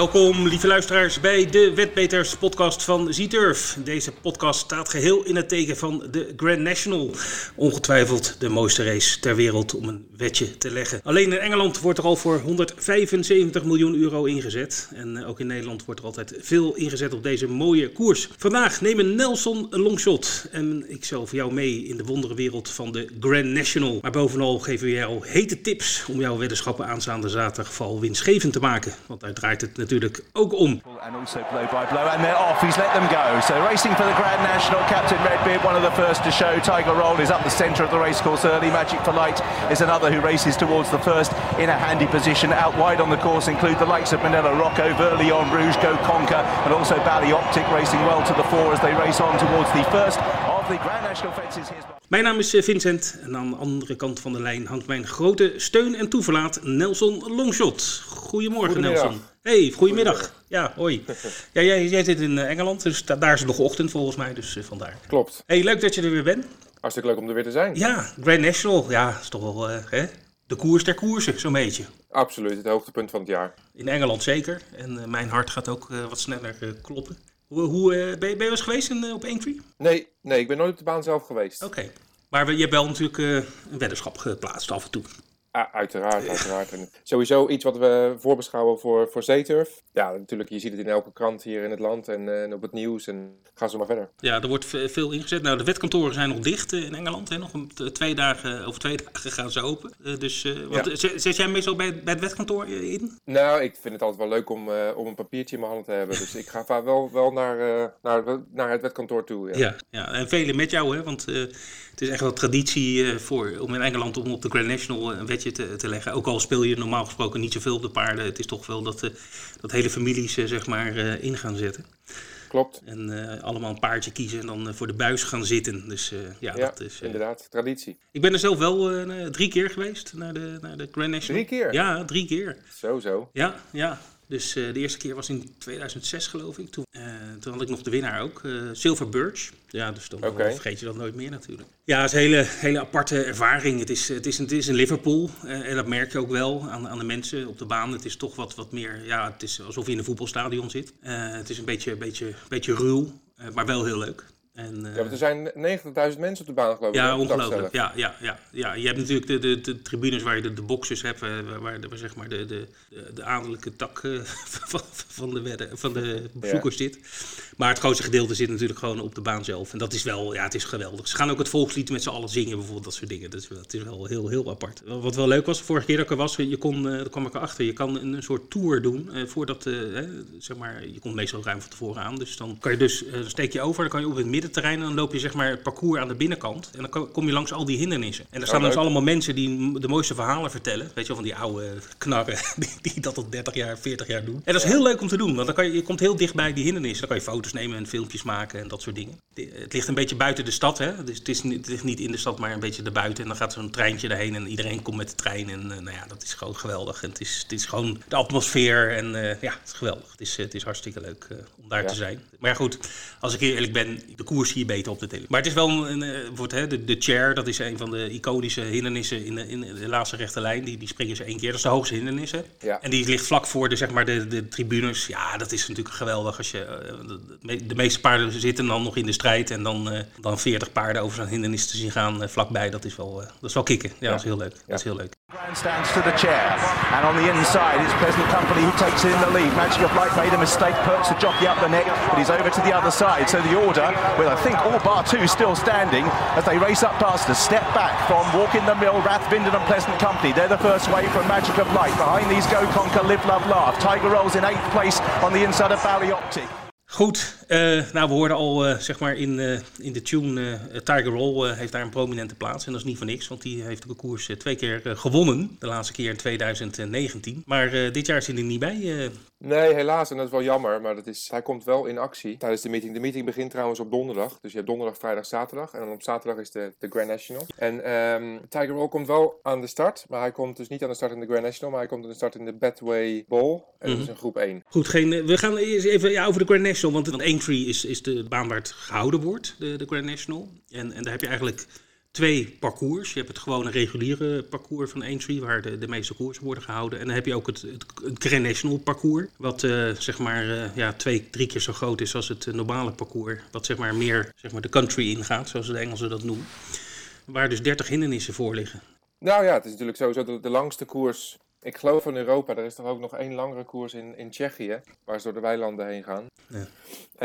Welkom, lieve luisteraars, bij de Wetbeters podcast van Z-Turf. Deze podcast staat geheel in het teken van de Grand National. Ongetwijfeld de mooiste race ter wereld om een wetje te leggen. Alleen in Engeland wordt er al voor 175 miljoen euro ingezet. En eh, ook in Nederland wordt er altijd veel ingezet op deze mooie koers. Vandaag nemen Nelson een longshot. En ik zal voor jou mee in de wonderenwereld van de Grand National. Maar bovenal geven we jou hete tips om jouw weddenschappen aanstaande zaterdag vooral winstgevend te maken. Want draait het natuurlijk ook om. And also blow by blow, and they're off. He's let them go. So racing for the Grand National, Captain Redbeard, one of the first to show. Tiger Roll is up the centre of the racecourse early. Magic for Light is another who races towards the first in a handy position. Out wide on the course include the likes of Manila Rocco, Verlion, Rouge, Go Conquer, and also Bally Optic racing well to the fore as they race on towards the first of the Grand National fences. Here's Mijn naam is eh, Vincent en aan de andere kant van de lijn hangt mijn grote steun en toeverlaat Nelson Longshot. Goedemorgen Goedemiddag. Nelson. Hey, goedemiddag. Ja, hoi. Ja, jij, jij zit in eh, Engeland, dus da- daar is het nog ochtend volgens mij, dus eh, vandaar. Klopt. Hey, leuk dat je er weer bent. Hartstikke leuk om er weer te zijn. Ja, Grand National, ja, is toch wel hè? de koers der koersen, zo'n beetje. Absoluut, het hoogtepunt van het jaar. In Engeland zeker. En mijn hart gaat ook wat sneller kloppen. Hoe, hoe eh, ben, je, ben je wel eens geweest in, eh, op Aintree? Nee, nee, ik ben nooit op de baan zelf geweest. Oké. Maar je hebt wel natuurlijk eh, een weddenschap geplaatst af en toe. Ah, uiteraard, uiteraard. En sowieso iets wat we voorbeschouwen voor, voor Zeeturf. Ja, natuurlijk, je ziet het in elke krant hier in het land en, eh, en op het nieuws. En ga zo maar verder. Ja, er wordt ve- veel ingezet. Nou, de wetkantoren zijn nog dicht eh, in Engeland. Hè? Nog een, twee dagen, over twee dagen gaan ze open. Eh, dus wat, Ja. zet, jij meestal bij, bij het wetkantoor in? Nou, ik vind het altijd wel leuk om, om een papiertje in mijn handen te hebben. Dus ik ga vaak wel, wel naar, naar, naar het wetkantoor toe. Ja. Ja, ja. en velen met jou, hè? want het is echt wel traditie voor, om in Engeland om op de Grand National een te, te leggen. Ook al speel je normaal gesproken niet zoveel op de paarden. Het is toch wel dat, eh, dat hele families eh, zeg maar eh, in gaan zetten. Klopt. En allemaal een paardje kiezen en dan voor de buis gaan zitten. Dus ja, Ja, dat is... inderdaad. Traditie. ik ben er zelf wel drie keer geweest naar de, naar de Grand National. Drie keer? Ja, drie keer. Zo, zo. Ja, ja. Dus eh, de eerste keer was in 2006 geloof ik. Toen, eh, toen had ik nog de winnaar ook, eh, Silver Birch. Ja, dus dan vergeet je dat nooit meer natuurlijk. Ja, het is een hele, hele aparte ervaring. Het is, het is, een, het is in Liverpool en dat merk je ook wel aan, aan de mensen op de baan. Het is toch wat, wat meer, ja, het is alsof je in een voetbalstadion zit. Het is een beetje, beetje, beetje ruw, maar wel heel leuk. En, eh, Ja, want er zijn 90.000 mensen op de baan, geloof ik. ja, ongelooflijk. Ja, ja, ja, ja. Je hebt natuurlijk de, de, de tribunes waar je de, de boxes hebt, eh, waar, waar, zeg maar de, de, de, de adellijke tak eh, van, van de, wedden, van de bezoekers zit. Maar het grootste gedeelte zit natuurlijk gewoon op de baan zelf. En dat is wel, ja, het is geweldig. Ze gaan ook het volkslied met z'n allen zingen, bijvoorbeeld dat soort dingen. Dat is wel, het is wel heel, heel apart. Wat wel leuk was, vorige keer dat ik er was, je kon, daar kwam ik erachter, je kan een, een soort tour doen eh, voordat, eh, zeg maar, je komt meestal ruim van tevoren aan. Dus dan kan je dus, dan steek je over, dan kan je op het middenterrein en dan loop je zeg maar het parcours aan de binnenkant. En dan ko- kom je langs al die hindernissen. En er staan dus allemaal mensen die de mooiste verhalen vertellen. Weet je wel, van die oude knarren die, die dat al 30 jaar, 40 jaar doen. En dat is heel leuk om te doen, want dan kan je, je komt heel dicht bij die hindernissen. Dan kan je foto's nemen en filmpjes maken en dat soort dingen. Het ligt een beetje buiten de stad, hè. Dus het, is het ligt niet in de stad, maar een beetje erbuiten. En dan gaat zo'n treintje daarheen en iedereen komt met de trein. En eh, nou ja, dat is gewoon geweldig. En het is, het is gewoon de atmosfeer en eh, ja, het is geweldig. Het is, het is hartstikke leuk eh, om daar Ja. te zijn. Maar ja, goed, als ik eerlijk ben, de koers zie je beter op de televisie. Maar het is wel een, eh, wordt, hè, de, de chair, dat is een van de iconische hindernissen in de, in de laatste rechte lijn. Die, die springen ze één keer. Dat is de hoogste hindernis. hè. Ja. En die ligt vlak voor de, zeg maar, de, de tribunes. Ja, dat is natuurlijk geweldig. Als je, eh, de, de me- de meeste paarden zitten dan nog in de strijd. En dan, eh, dan 40 paarden over zo'n hindernis te zien gaan vlakbij. Dat is wel, dat is wel kicken. Ja, dat is heel leuk. Dat is heel leuk. Grandstands to the chair. And on the inside, it's Pleasant Company who takes in the lead. Magic of Light made a mistake, perks the jockey up the neck, but he's over to the other side. So the order, with I think all bar two still standing, as they race up past us, step back from Walk in the Mill, Rathbinden and Pleasant Company. They're the first wave from Magic of Light. Behind these go Conquer, Live, Love, Laugh. Tiger rolls in eighth place on the inside of Bally Optic. Goed, eh, nou we hoorden al eh, zeg maar in, eh, in de tune, Tiger Roll heeft daar een prominente plaats. En dat is niet voor niks, want die heeft de koers twee keer gewonnen. De laatste keer in 2019. Maar dit jaar is hij er niet bij. Nee, helaas. En dat is wel jammer. Maar dat is, hij komt wel in actie tijdens de meeting. De meeting begint trouwens op donderdag. Dus je hebt donderdag, vrijdag, zaterdag. En dan op zaterdag is de, de Grand National. En ehm, Tiger Roll komt wel aan de start. Maar hij komt dus niet aan de start in de Grand National. Maar hij komt aan de start in de Betway Bowl. En dat is een groep 1. Goed, geen, we gaan eerst even ja, over de Grand National. Want, want Aintree is, is de baan waar het gehouden wordt, de, de Grand National. En, en daar heb je eigenlijk twee parcours. Je hebt het gewone reguliere parcours van Aintree, waar de, de meeste koersen worden gehouden. En dan heb je ook het, het, Grand National parcours, wat uh, zeg maar uh, ja, twee, drie keer zo groot is als het normale parcours. Wat zeg maar meer zeg maar, de country ingaat, zoals de Engelsen dat noemen. Waar dus 30 hindernissen voor liggen. Nou ja, het is natuurlijk sowieso de, de langste koers ik geloof van Europa, er is toch ook nog één langere koers in, in Tsjechië, waar ze door de weilanden heen gaan. Ja.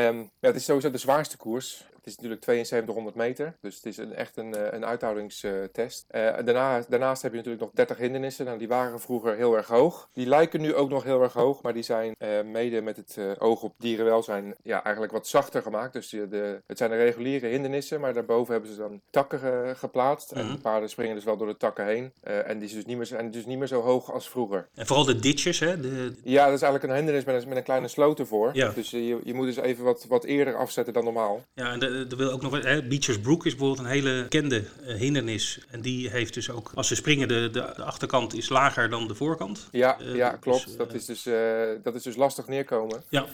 Um, ja, het is sowieso de zwaarste koers. Het is natuurlijk 7200 meter, dus het is een, echt een, eh, een uithoudingstest. Uh, daarna, daarnaast heb je natuurlijk nog 30 hindernissen. Nou, die waren vroeger heel erg hoog. Die lijken nu ook nog heel erg hoog, maar die zijn uh, mede met het oog op dierenwelzijn ja, eigenlijk wat zachter gemaakt. Dus de, het zijn de reguliere hindernissen, maar daarboven hebben ze dan takken geplaatst. En de mhm. paarden springen dus wel door de takken heen. en die dus niet meer, zijn dus niet meer zo hoog als vroeger. En vooral de ditches, hè? De... Ja, dat is eigenlijk een hindernis met een, met een kleine sloot ervoor. Ja. Dus je, je moet dus even wat, wat eerder afzetten dan normaal. Ja, en de, er wil ook nog hè, Beechers Brook is bijvoorbeeld een hele bekende uh, hindernis. En die heeft dus ook, als ze springen, de, de, de achterkant is lager dan de voorkant. Ja, uh, ja klopt. Dus, dat, is dus, dat is dus lastig neerkomen. Ja.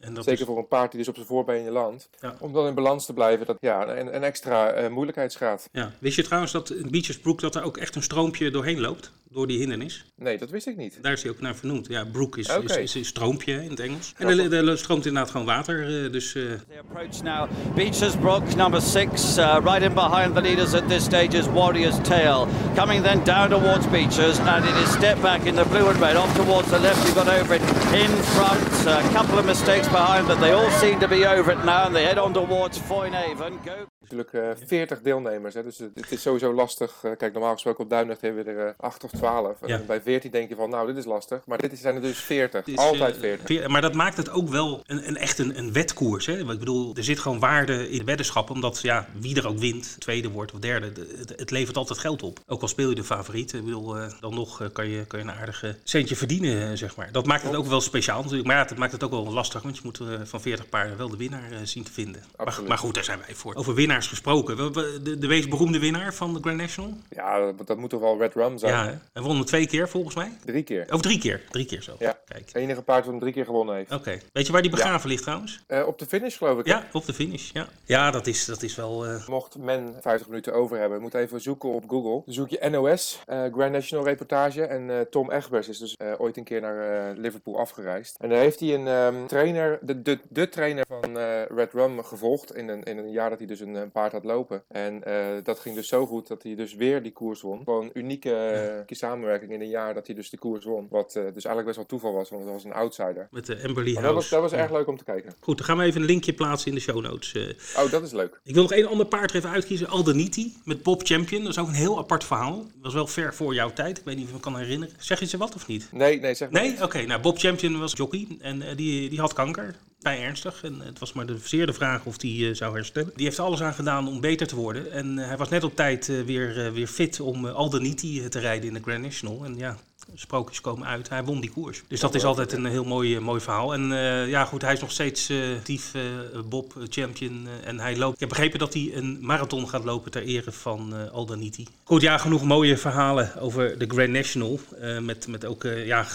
En dat Zeker voor een paard die dus op zijn voorbenen landt. Ja. Om dan in balans te blijven, dat ja, een, een extra moeilijkheidsgraad. Ja. Wist je trouwens dat in Beechers Brook dat er ook echt een stroompje doorheen loopt? Door die hindernis. Nee, dat wist ik niet. Daar is hij ook naar vernoemd. Ja, brook is, okay. is, is, een stroompje in het Engels. En er, er stroomt inderdaad gewoon water. Uh, dus, uh... The approach now. Beecher's Brook, number six, uh, right in behind the leaders at this stage is Warrior's Tail. Coming then down towards Beecher's, and it is step back in the blue and red. Off towards the left, you've got over it in front. A couple of mistakes behind, but they all seem to be over it now, and they head on towards Foynehaven. Go natuurlijk uh, 40 deelnemers. Hè, dus het, is sowieso lastig. Uh, kijk, normaal gesproken op Duinlicht hebben we er uh, 8 of 12. Ja. En bij 14 denk je van, nou, dit is lastig. Maar dit zijn er dus 40. Is, Altijd 40. Maar dat maakt het ook wel een, een echt een, een wetkoers. Hè? Ik bedoel, er zit gewoon waarde in de weddenschap. Omdat ja, wie er ook wint, tweede wordt of derde, het, het, levert altijd geld op. Ook al speel je de favoriet. Ik bedoel, eh, dan nog kan, je, kan je een aardige centje verdienen, zeg maar. Dat maakt het ook wel speciaal natuurlijk. Maar ja, het maakt het ook wel lastig. Want je moet van 40 paarden wel de winnaar zien te vinden. Maar, maar, goed, daar zijn wij voor. Over winnaars gesproken. De, de meest beroemde winnaar van de Grand National? Ja, dat, dat moet toch wel Red Rum zijn? Ja, hij won hem twee keer volgens mij? Drie keer. Of drie keer, drie keer zo. Ja, Kijk. het enige paard dat hem drie keer gewonnen heeft. Oké. Weet je waar die begraven ligt trouwens? Uh, op de finish geloof ik. Ja, op de finish, ja. Ja, dat is, dat is wel... Uh... Mocht men 50 minuten over hebben, moet even zoeken op Google. Dan zoek je NOS, uh, eh, Grand National reportage. En Tom Egbers is dus ooit een keer naar Liverpool afgereisd. En daar heeft hij een um, trainer, de, de, de trainer van Red Rum gevolgd. In een, in een jaar dat hij dus een, paard had lopen. En dat ging dus zo goed dat hij dus weer die koers won. Gewoon een unieke ja. samenwerking in een jaar dat hij dus de koers won. Wat dus eigenlijk best wel toeval was, want het was een outsider. Met de Emberley House. Dat was, dat was erg leuk om te kijken. Goed, dan gaan we even een linkje plaatsen in de show notes. Oh, dat is leuk. Ik wil nog één ander paard even uitkiezen. Aldeniti met Bob Champion. Dat is ook een heel apart verhaal. Dat was wel ver voor jouw tijd. Ik weet niet of ik me kan herinneren. Zeg je ze wat of niet? Nee, nee, zeg maar Nee? Oké, nou Bob Champion was jockey en uh, die, die had kanker vrij ernstig. En het was maar de zeer de vraag of hij uh, zou herstellen. Die heeft alles aan gedaan om beter te worden. En uh, hij was net op tijd uh, weer, weer fit om al dan niet te rijden in de Grand National. En ja, sprookjes komen uit. Hij won die koers. Dus dat is altijd een heel mooi, mooi verhaal. En uh, ja, goed, hij is nog steeds uh, actief, uh, Bob champion. en hij loopt. Ik heb begrepen dat hij een marathon gaat lopen ter ere van Aldaniti. Goed, ja, genoeg mooie verhalen over de Grand National. met, met ook ja,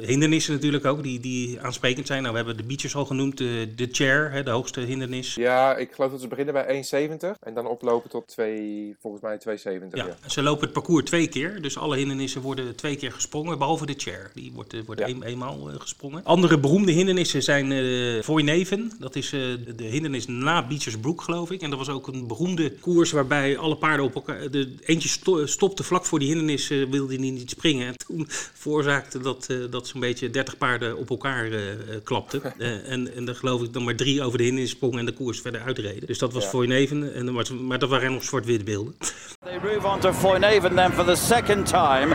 hindernissen natuurlijk ook, die, die aansprekend zijn. Nou, we hebben de beaches al genoemd. De, de chair, hè, de hoogste hindernis. Ja, ik geloof dat ze beginnen bij 1,70 en dan oplopen tot 2, volgens mij 2,70. Ja, ja, ze lopen het parcours twee keer. Dus alle hindernissen worden twee keer gesprongen behalve de chair. Die wordt, eh, wordt eenmaal eh, gesprongen. Andere beroemde hindernissen zijn uh, Neven. Dat is de hindernis na Beechers Brook, geloof ik. En dat was ook een beroemde koers waarbij alle paarden op elkaar... De, eentje stopte vlak voor die hindernis, wilde hij niet springen. En toen veroorzaakte dat, dat zo'n beetje 30 paarden op elkaar klapten. en, en dan geloof ik dan maar drie over de hindernis sprongen en de koers verder uitreden. Dus dat was ja. Neven. En, maar dat waren nog zwart-wit beelden. They move on to Foyneven then for the second time.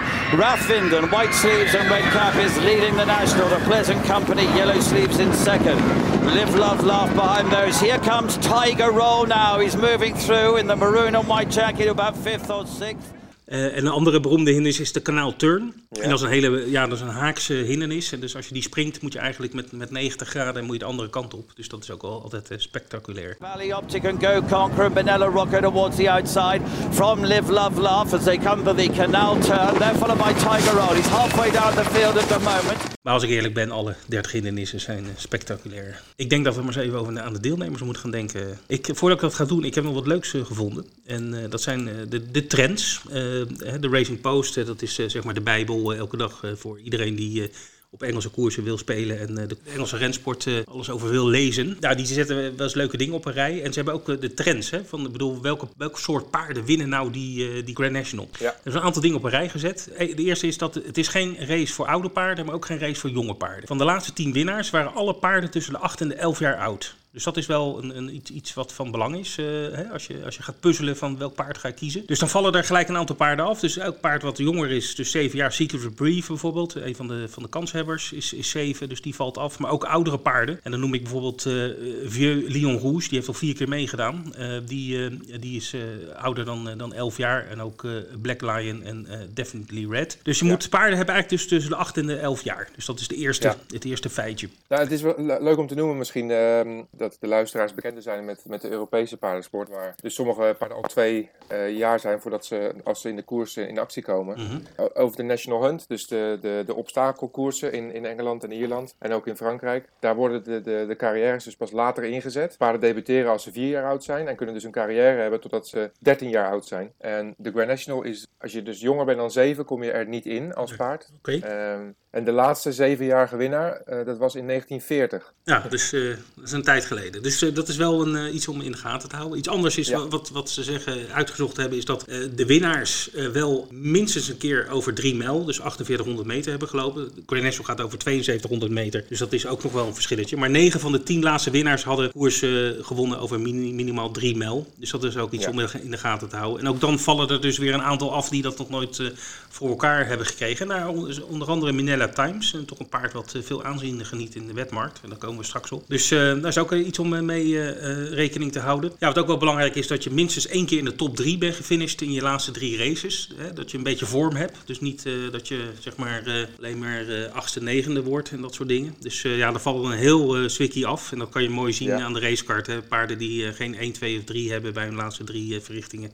White sleeves and red cap is leading the national. The Pleasant Company, yellow sleeves in second. Live, love, laugh behind those. Here comes Tiger Roll now. He's moving through in the maroon and white jacket, about fifth or sixth. En een andere beroemde hindernis is de Kanaal Turn. En dat is een hele, ja, dat is een haakse hindernis. En dus als je die springt, moet je eigenlijk met, met 90 graden moet je de andere kant op. Dus dat is ook al altijd spectaculair. Valley Optic and Go Conquer and Benella Rocco towards the outside from Live Love Laugh as they come for the Canal Turn. They're followed by Tiger Roll. He's halfway down the field at the moment. Maar als ik eerlijk ben, alle 30 hindernissen zijn spectaculair. Ik denk dat we maar eens even over aan de deelnemers moeten gaan denken. Ik, voordat ik dat ga doen, ik heb nog wat leuks gevonden. En uh, dat zijn uh, de, de trends. Uh, de Racing Post, dat is zeg maar de bijbel elke dag voor iedereen die op Engelse koersen wil spelen en de Engelse rensport alles over wil lezen. Nou, die zetten wel eens leuke dingen op een rij. En ze hebben ook de trends. Hè, van, bedoel, welke, welke soort paarden winnen nou die, die Grand National? Ja. Er zijn een aantal dingen op een rij gezet. De eerste is dat het is geen race voor oude paarden, maar ook geen race voor jonge paarden. Van de laatste tien winnaars waren alle paarden tussen de 8 en de 11 jaar oud. Dus dat is wel een, een iets, iets, wat van belang is uh, hè, als, je, als je gaat puzzelen van welk paard ga je kiezen. Dus dan vallen er gelijk een aantal paarden af. Dus elk paard wat jonger is, dus 7 jaar, Secret of Brief bijvoorbeeld, een van de, van de kanshebbers, is, is 7, dus die valt af. Maar ook oudere paarden. En dan noem ik bijvoorbeeld uh, Vieux Lion Rouge, die heeft al vier keer meegedaan. Uh, die, die is ouder dan, dan 11 jaar. En ook Black Lion en Definitely Red. Dus je ja. moet paarden hebben eigenlijk dus tussen de 8 en de 11 jaar. Dus dat is de eerste, ja. het eerste feitje. Nou, het is wel leuk om te noemen misschien ehm, dat de luisteraars bekender zijn met, met de Europese paardensport. Waar dus sommige paarden al twee uh, jaar zijn voordat ze, als ze in de koers in actie komen. Mm -hmm. Over de National Hunt, dus de, de, de obstakelkoersen in, in Engeland en Ierland en ook in Frankrijk. Daar worden de, de, de carrières dus pas later ingezet. Paarden debuteren als ze vier jaar oud zijn en kunnen dus een carrière hebben totdat ze 13 jaar oud zijn. En de Grand National is, als je dus jonger bent dan 7, kom je er niet in als paard. Okay. Um, en de laatste zevenjarige winnaar, uh, dat was in 1940. Ja, dus uh, dat is een tijd geleden. Dus uh, dat is wel een, iets om in de gaten te houden. Iets anders is ja. wat, wat ze zeggen, uitgezocht hebben, is dat de winnaars wel minstens een keer over drie mijl, dus 4800 meter hebben gelopen. National gaat over 7200 meter, dus dat is ook nog wel een verschilletje. Maar 9 van de 10 laatste winnaars hadden koers gewonnen over min, minimaal drie mijl. Dus dat is ook iets ja. om in de gaten te houden. En ook dan vallen er dus weer een aantal af die dat nog nooit voor elkaar hebben gekregen. Nou, onder andere Minella Times. En toch een paard wat veel aanzien geniet in de wetmarkt. En daar komen we straks op. Dus daar is ook iets om mee uh, rekening te houden. Ja, wat ook wel belangrijk is, dat je minstens één keer in de top drie bent gefinished in je laatste drie races. Hè? Dat je een beetje vorm hebt. Dus niet uh, dat je zeg maar alleen maar achtste, negende wordt en dat soort dingen. Dus ja, daar valt een heel swikkie af. En dat kan je mooi zien ja. aan de racekaart. Hè? Paarden die geen 1, 2 of 3 hebben bij hun laatste drie verrichtingen.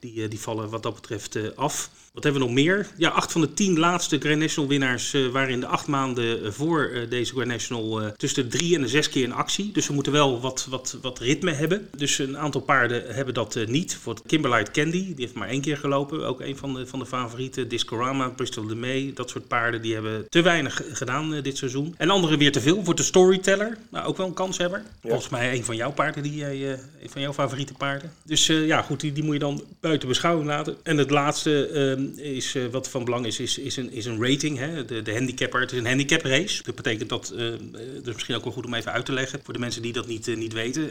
Die, die vallen wat dat betreft af. Wat hebben we nog meer? Ja, acht van de tien laatste Grand National winnaars uh, waren in de acht maanden voor deze Grand National tussen de drie en de zes keer in actie. Dus we moeten wel wat, wat, wat ritme hebben. Dus een aantal paarden hebben dat niet. Voor Kimberlite Candy, die heeft maar één keer gelopen. Ook een van de, van de favorieten. Discorama, Bristol de May, dat soort paarden, die hebben te weinig gedaan dit seizoen. En andere weer te veel. Voor de Storyteller, nou, ook wel een kanshebber. Ja. Volgens mij een van jouw paarden, die, een van jouw favoriete paarden. Dus ja, goed, die, die moet je dan buiten beschouwing laten. En het laatste ehm, is, uh, wat van belang is, is, is, een, is een rating. Hè? De, de handicapper. Het is een handicap race. Dat betekent dat, uh, dat is misschien ook wel goed om even uit te leggen voor de mensen die dat niet, uh, niet weten.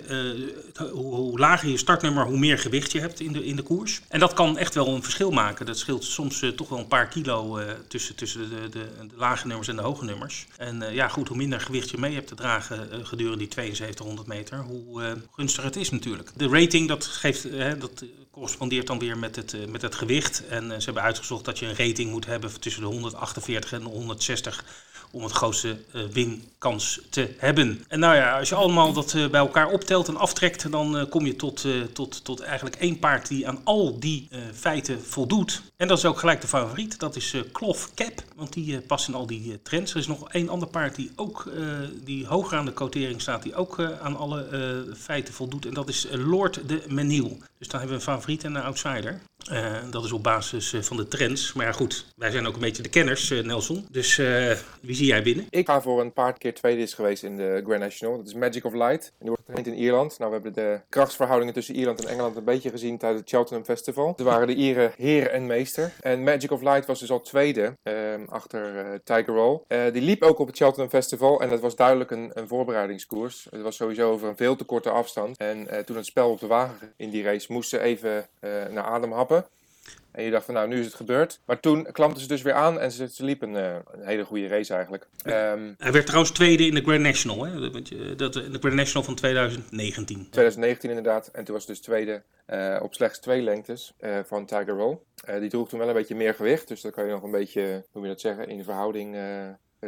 hoe, hoe, lager je startnummer, hoe meer gewicht je hebt in de, in de koers. En dat kan echt wel een verschil maken. Dat scheelt soms toch wel een paar kilo tussen, tussen de, de, de, lage nummers en de hoge nummers. En ja, goed, hoe minder gewicht je mee hebt te dragen gedurende die 7200 meter, hoe gunstiger het is natuurlijk. De rating, dat geeft, dat correspondeert dan weer met het, met het gewicht. En ze hebben uitgezocht dat je een rating moet hebben tussen de 148 en de 160 om het grootste uh, winkans te hebben. En nou ja, als je allemaal dat bij elkaar optelt en aftrekt, dan kom je tot, tot, tot eigenlijk één paard die aan al die feiten voldoet. En dat is ook gelijk de favoriet, dat is Klof Cap, want die past in al die trends. Er is nog één ander paard die ook die hoger aan de quotering staat, die ook aan alle feiten voldoet. En dat is Lord de Menil. Dus dan hebben we een favoriet en een outsider. Uh, dat is op basis uh, van de trends. Maar ja, goed, wij zijn ook een beetje de kenners, uh, Nelson. Dus wie zie jij binnen? Ik ga voor een paar keer tweede is geweest in de Grand National. Dat is Magic of Light. En die wordt getraind in Ierland. Nou, we hebben de krachtsverhoudingen tussen Ierland en Engeland een beetje gezien tijdens het Cheltenham Festival. Ze waren de Ieren heer en meester. En Magic of Light was dus al tweede ehm, achter Tiger Roll. die liep ook op het Cheltenham Festival. En dat was duidelijk een, een voorbereidingskoers. Het was sowieso over een veel te korte afstand. En toen het spel op de wagen in die race moest ze even naar adem happen. En je dacht van nou, nu is het gebeurd. Maar toen klampten ze dus weer aan en ze, ze liepen een hele goede race eigenlijk. Ehm, Hij werd trouwens tweede in de Grand National, hè? Dat, de Grand National van 2019. 2019 inderdaad. En toen was het dus tweede op slechts twee lengtes van Tiger Roll. die droeg toen wel een beetje meer gewicht. Dus dan kan je nog een beetje, hoe moet je dat zeggen, in de verhouding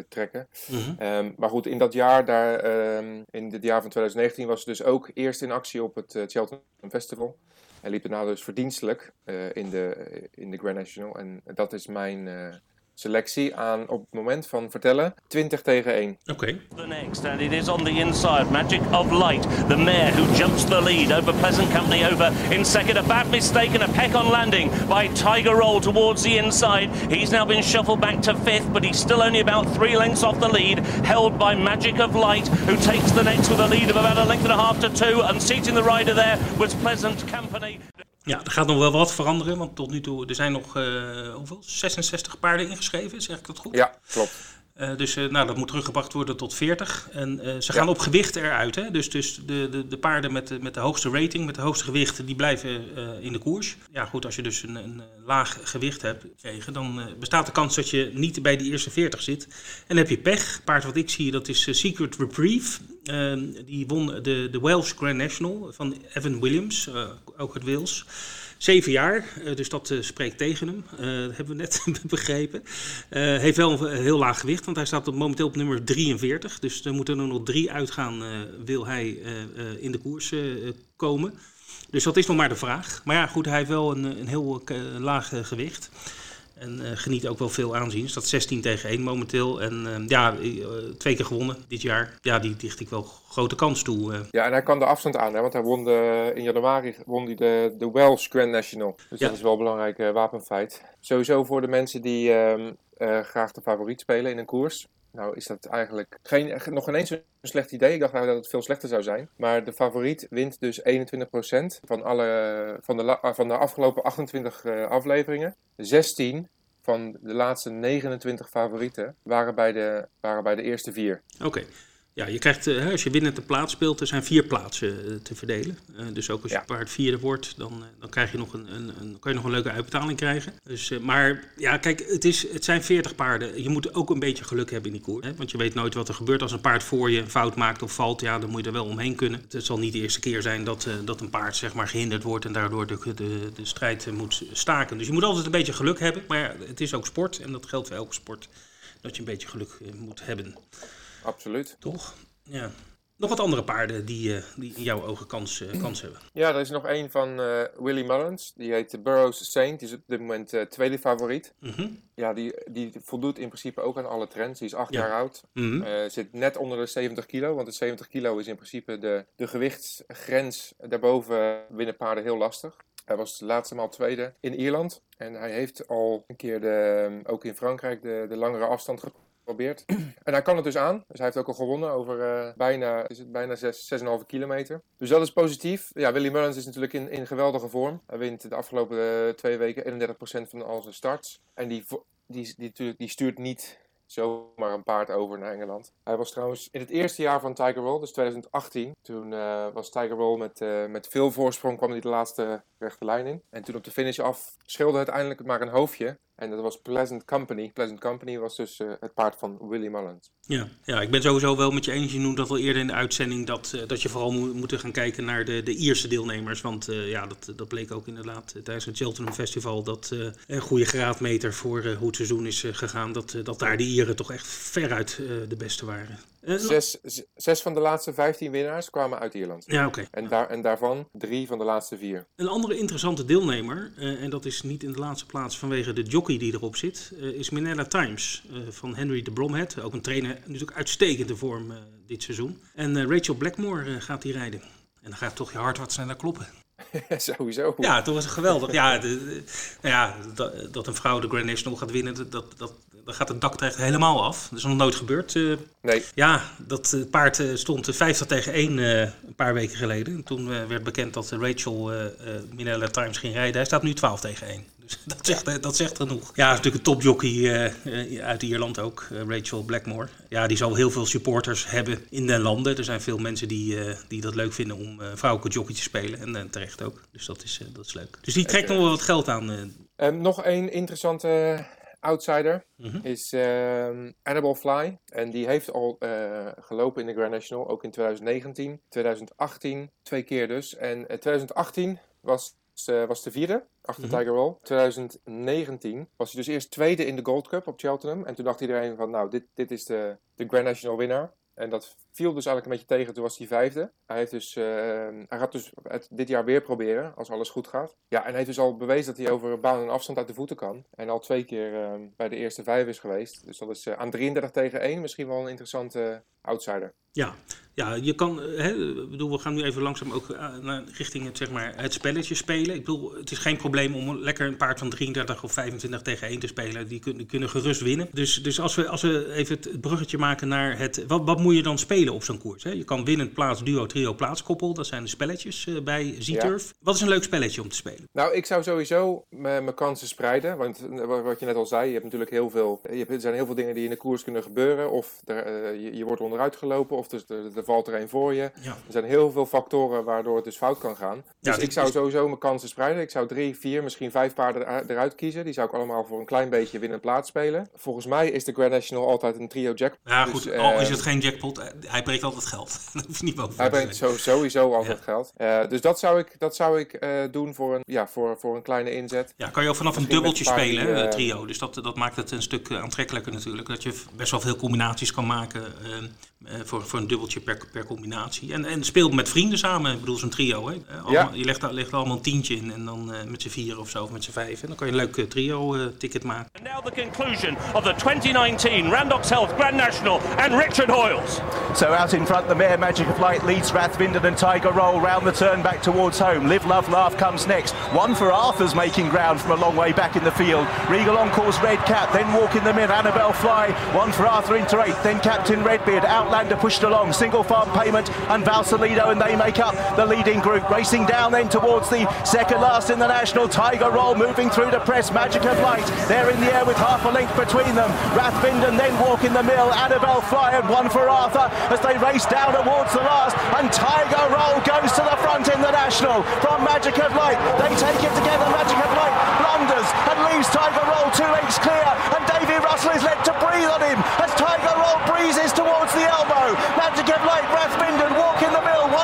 trekken. Mhm. Ehm, maar goed, in dat jaar, daar, um, in het jaar van 2019, was ze dus ook eerst in actie op het uh, Cheltenham Festival. En liep daarna dus verdienstelijk uh, in, de, in de Grand National. En dat is mijn selectie aan op het moment van vertellen 20 tegen 1. Oké. Okay. The next and it is on the inside Magic of Light the mare who jumps the lead over Pleasant Company over in second a bad mistake and a peck on landing by Tiger Roll towards the inside he's now been shuffled back to fifth but he's still only about three lengths off the lead held by Magic of Light who takes the next with a lead of about a length and a half to two and seating the rider there was Pleasant Company Ja, er gaat nog wel wat veranderen, want tot nu toe er zijn nog uh, hoeveel? 66 paarden ingeschreven, zeg ik dat goed? Ja, klopt. Uh, dus uh, nou, dat moet teruggebracht worden tot 40. En uh, ze gaan ja. op gewicht eruit. Hè? Dus, dus de, de, de paarden met de, met de hoogste rating, met de hoogste gewicht, die blijven in de koers. Ja, goed, als je dus een, een laag gewicht hebt gekregen, dan bestaat de kans dat je niet bij de eerste 40 zit. En dan heb je pech. Paard wat ik zie, dat is Secret Reprieve. Die won de, de Welsh Grand National van Evan Williams, ook uit Wales. Zeven jaar, uh, dus dat uh, spreekt tegen hem. Uh, dat hebben we net begrepen. heeft wel een heel laag gewicht, want hij staat op, momenteel op nummer 43. Dus er moeten er nog drie uitgaan, wil hij in de koers komen. Dus dat is nog maar de vraag. Maar ja, goed, hij heeft wel een, een heel laag gewicht. En uh, geniet ook wel veel aanzien. Staat 16 tegen 1 momenteel. En uh, ja, uh, twee keer gewonnen dit jaar. Ja, die dicht ik wel grote kans toe. Ja, en hij kan de afstand aan, hè, want hij won de, in januari won hij de, de Welsh Grand National. Dus ja. dat is wel een belangrijk wapenfeit. Sowieso voor de mensen die ehm, graag de favoriet spelen in een koers. Nou is dat eigenlijk geen, nog geen eens een slecht idee. Ik dacht dat het veel slechter zou zijn. Maar de favoriet wint dus 21% van, alle, van, de, van de afgelopen 28 afleveringen. 16 van de laatste 29 favorieten waren bij de, waren bij de eerste vier. Oké. Ja, je krijgt, uh, als je winnende plaats speelt, er zijn vier plaatsen uh, te verdelen. Uh, dus ook als je ja. paard vierde wordt, dan, dan, krijg je nog een, een, een, kan je nog een leuke uitbetaling krijgen. Dus, maar ja, kijk, het, is, het zijn 40 paarden. Je moet ook een beetje geluk hebben in die koers. Hè? Want je weet nooit wat er gebeurt als een paard voor je een fout maakt of valt. Ja, dan moet je er wel omheen kunnen. Het zal niet de eerste keer zijn dat, dat een paard zeg maar, gehinderd wordt en daardoor de, de, de strijd moet staken. Dus je moet altijd een beetje geluk hebben. Maar ja, het is ook sport en dat geldt voor elke sport. Dat je een beetje geluk moet hebben. Absoluut. Toch? Ja. Nog wat andere paarden die, uh, die in jouw ogen kans, uh, kans hebben. Ja, er is nog een van uh, Willie Mullins. Die heet Burroughs Saint. Die is op dit moment tweede favoriet. Mm -hmm. Ja, die, die voldoet in principe ook aan alle trends. Die is acht ja. jaar oud. Mm -hmm. zit net onder de 70 kilo. Want de 70 kilo is in principe de, de gewichtsgrens. Daarboven winnen paarden heel lastig. Hij was de laatste maal tweede in Ierland. En hij heeft al een keer de, ook in Frankrijk de, de langere afstand geprobeerd. En hij kan het dus aan. Dus hij heeft ook al gewonnen over uh, bijna, is het bijna 6,5 kilometer. Dus dat is positief. Ja, Willy Mullins is natuurlijk in, in geweldige vorm. Hij wint de afgelopen uh, twee weken 31% van al zijn starts. En die, die, die, die, die stuurt niet zomaar een paard over naar Engeland. Hij was trouwens in het eerste jaar van Tiger Roll, dus 2018. Toen uh, was Tiger Roll met, met veel voorsprong, kwam hij de laatste rechte lijn in. En toen op de finish af scheelde uiteindelijk maar een hoofdje. En dat was Pleasant Company. Pleasant Company was dus uh, het paard van Willie Mullins. Ja, ja, ik ben sowieso wel met je eens. Je noemde dat al eerder in de uitzending. Dat, uh, dat je vooral moet gaan kijken naar de, de Ierse deelnemers. Want uh, ja, dat, dat bleek ook inderdaad tijdens het Cheltenham Festival. Dat een goede graadmeter voor hoe het seizoen is gegaan. Dat, dat daar de Ieren toch echt veruit de beste waren. Zes, zes van de laatste vijftien winnaars kwamen uit Ierland. Ja, oké. Okay. En, daar, en daarvan drie van de laatste vier. Een andere interessante deelnemer, uh, en dat is niet in de laatste plaats vanwege de jockey die erop zit, uh, is Minella Times uh, van Henry de Bromhead. Ook een trainer, natuurlijk uitstekende vorm dit seizoen. En Rachel Blackmore gaat die rijden. En dan gaat toch je hart wat sneller kloppen. Sowieso. Ja, toen was het geweldig. ja, de, de, nou ja dat, dat, een vrouw de Grand National gaat winnen, dat, dat, dan gaat het dak er echt helemaal af. Dat is nog nooit gebeurd. Uh, nee. Ja, dat uh, paard uh, stond 50 tegen 1 een paar weken geleden. En toen werd bekend dat Rachel Minella Times ging rijden. Hij staat nu 12 tegen 1. Dus dat zegt, dat zegt genoeg. Ja, is natuurlijk een topjockey uit Ierland ook, Rachel Blackmore. Ja, die zal heel veel supporters hebben in de landen. Er zijn veel mensen die, die dat leuk vinden om vrouwelijke jockey te spelen. En terecht ook. Dus dat is, dat is leuk. Dus die trekt nog wel wat geld aan Um, nog één interessante outsider Mhm. is ehm Annabelle Fly. En die heeft al eh, gelopen in de Grand National, ook in 2019, 2018, twee keer dus. En eh, 2018 was, eh, was de vierde, achter Mhm. Tiger Roll. 2019 was hij dus eerst tweede in de Gold Cup op Cheltenham. En toen dacht iedereen van, nou, dit, dit is de, de Grand National winnaar. En dat viel dus eigenlijk een beetje tegen. Toen was hij vijfde. Hij, heeft dus, eh, hij gaat dus het dit jaar weer proberen, als alles goed gaat. Ja, en hij heeft dus al bewezen dat hij over baan en afstand uit de voeten kan. En al twee keer eh, bij de eerste vijf is geweest. Dus dat is eh, aan 33 tegen 1 misschien wel een interessante outsider. Ja, ja je kan, eh, hè, ik bedoel, we gaan nu even langzaam ook naar, richting het, zeg maar, het spelletje spelen. Ik bedoel, het is geen probleem om lekker een paard van 33 of 25 tegen 1 te spelen. Die kunnen, kunnen gerust winnen. Dus, dus als, we, als we even het bruggetje maken naar het, wat, wat moet je dan spelen op zo'n koers? Hè? Je kan winnen plaats, duo, trio, plaatskoppel. Dat zijn de spelletjes eh, bij Z-Turf. Wat is een leuk spelletje om te spelen? Nou, ik zou sowieso mijn kansen spreiden. Want wat je net al zei, je hebt natuurlijk heel veel. Je hebt, er zijn heel veel dingen die in de koers kunnen gebeuren. Of er, je, je wordt onderuit gelopen, of er, er, er valt er een voor je. Ja. Er zijn heel veel factoren waardoor het dus fout kan gaan. Dus dit ik zou is- sowieso mijn kansen spreiden. Ik zou drie, vier, misschien vijf paarden eruit- kiezen. Die zou ik allemaal voor een klein beetje winnend plaats spelen. Volgens mij is de Grand National altijd een trio jack. Ja, Dus, goed, eh, al is het geen jackpot, eh, hij breekt altijd geld. Hoef je niet boven Hij brengt sowieso altijd Ja. geld. Eh, dus dat zou ik, dat zou ik eh, doen voor een, ja, voor, voor een kleine inzet. Ja, kan je ook vanaf een dubbeltje een spelen, die, trio. Dus dat, dat maakt het een stuk aantrekkelijker natuurlijk. Dat je best wel veel combinaties kan maken eh, eh, voor, voor een dubbeltje per, per combinatie. En, en speel met vrienden samen. Ik bedoel, zo'n trio. Hè. Eh, allemaal- Je legt, daar- legt er allemaal een tientje in en dan eh, met z'n vier of zo, of met z'n vijf. En dan kan je een leuk eh, trio-ticket maken. And now the conclusion of the 2019 Randox Health Grand National and Richard Hoyles. So out in front, the mare Magic of Light leads Rathvinden and Tiger Roll round the turn back towards home. Live, Love, Laugh comes next. One for Arthur's making ground from a long way back in the field. Regal Encore's Red Cap, then walk in the mid, Annabelle Fly. One for Arthur into eighth, then Captain Redbeard. Outlander pushed along, single farm payment and Valsalido, and they make up the leading group. Racing down then towards the second last in the national. Tiger Roll moving through the press. Magic of Light, they're in the air with half a length between them. Rathvinden then walk in the mill. Annabelle Fly and one for Arthur as they race down towards the last. And Tiger Roll goes to the front in the national from Magic of Light. They take it together. Magic of Light and leaves Tiger Roll two lengths clear. And Davy Russell is led to breathe on him as Tiger Roll breezes towards the elbow. Magic Light, Rathvinden walk in the mill.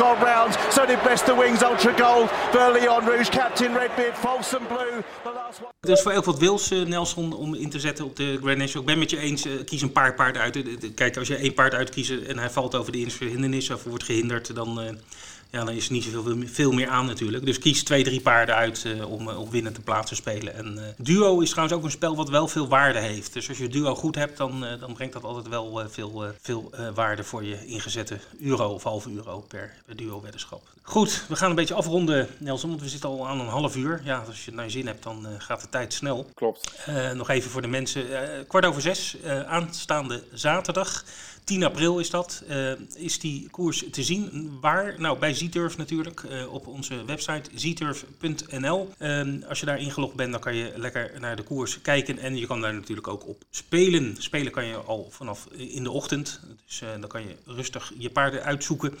12 Bill Gold rounds. So did Best of Wings Ultra Gold. Burley on Rouge. Captain Redbeard. Folsom Blue. The last one. Is voor heel wat wils, eh, Nelson, om in te zetten op de Grand National. Ik ben met je eens, eh, kies een paar paarden uit. Eh, Kijk, als je één paard uitkiest en hij valt over de hindernis of wordt gehinderd, dan, ja, dan is er niet zoveel veel meer aan natuurlijk. Dus kies twee, drie paarden uit eh, om, eh, om winnend te plaatsen spelen. En eh, duo is trouwens ook een spel wat wel veel waarde heeft. Dus als je duo goed hebt, dan, dan brengt dat altijd wel veel, veel waarde voor je ingezette euro of halve euro per, per duo weddenschap. Goed, we gaan een beetje afronden, Nelson, want we zitten al aan een half uur. Ja, als je het naar je zin hebt, dan gaat de tijd snel. Klopt. Nog even voor de mensen. kwart over zes, aanstaande zaterdag. 10 april is dat. eh, is die koers te zien? Waar? Nou, bij Zieturf natuurlijk. eh, op onze website zieturf.nl. Ehm, als je daar ingelogd bent, dan kan je lekker naar de koers kijken. En je kan daar natuurlijk ook op spelen. Spelen kan je al vanaf in de ochtend. Dus eh, dan kan je rustig je paarden uitzoeken.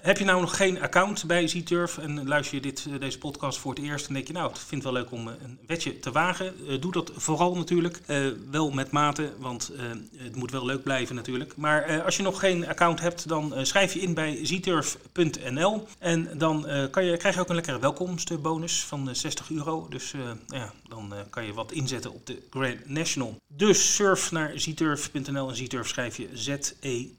Heb je nou nog geen account bij Zieturf en luister je dit, eh, deze podcast voor het eerst en denk je, nou, het wel leuk om eh, een wetje te wagen. Eh, doe dat vooral natuurlijk. Eh, wel met mate, want eh, het moet wel leuk blijven natuurlijk. Maar eh, als je nog geen account hebt, dan eh, schrijf je in bij zieturf.nl. En dan eh, kan je, krijg je ook een lekkere welkomstbonus van eh, 60 euro. Dus eh, ja, dan kan je wat inzetten op de Grand National. Dus surf naar zieturf.nl en zieturf schrijf je Z-E-T-U-R-F.nl.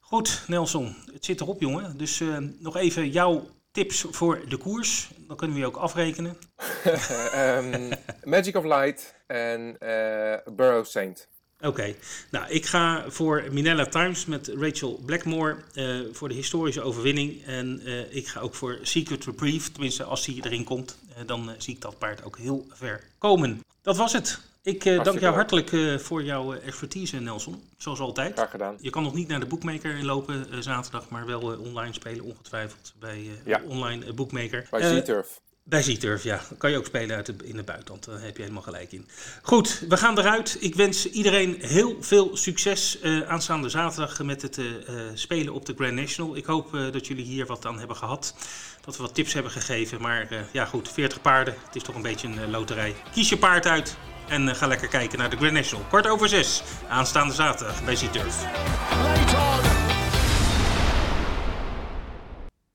Goed, Nelson, het zit erop, jongen. Dus nog even jouw tips voor de koers. Dan kunnen we je ook afrekenen. Ehm, Magic of Light en eh Burrow Saint. Oké, nou ik ga voor Minella Times met Rachel Blackmore uh, voor de historische overwinning. En uh, ik ga ook voor Secret Reprieve, tenminste als die erin komt, uh, dan zie ik dat paard ook heel ver komen. Dat was het. Ik dank jou hartelijk voor jouw expertise, Nelson. Zoals altijd. Graag gedaan. Je kan nog niet naar de boekmaker lopen zaterdag, maar wel online spelen, ongetwijfeld bij ja. online boekmaker. Bij Z-Turf. Bij Z-Turf, ja. Kan je ook spelen uit in het buitenland. Daar heb je helemaal gelijk in. Goed, we gaan eruit. Ik wens iedereen heel veel succes uh, aanstaande zaterdag met het uh, spelen op de Grand National. Ik hoop dat jullie hier wat aan hebben gehad. Dat we wat tips hebben gegeven. Maar ja goed, 40 paarden. Het is toch een beetje een loterij. Kies je paard uit en ga lekker kijken naar de Grand National. Kwart over zes, aanstaande zaterdag bij Z-Turf.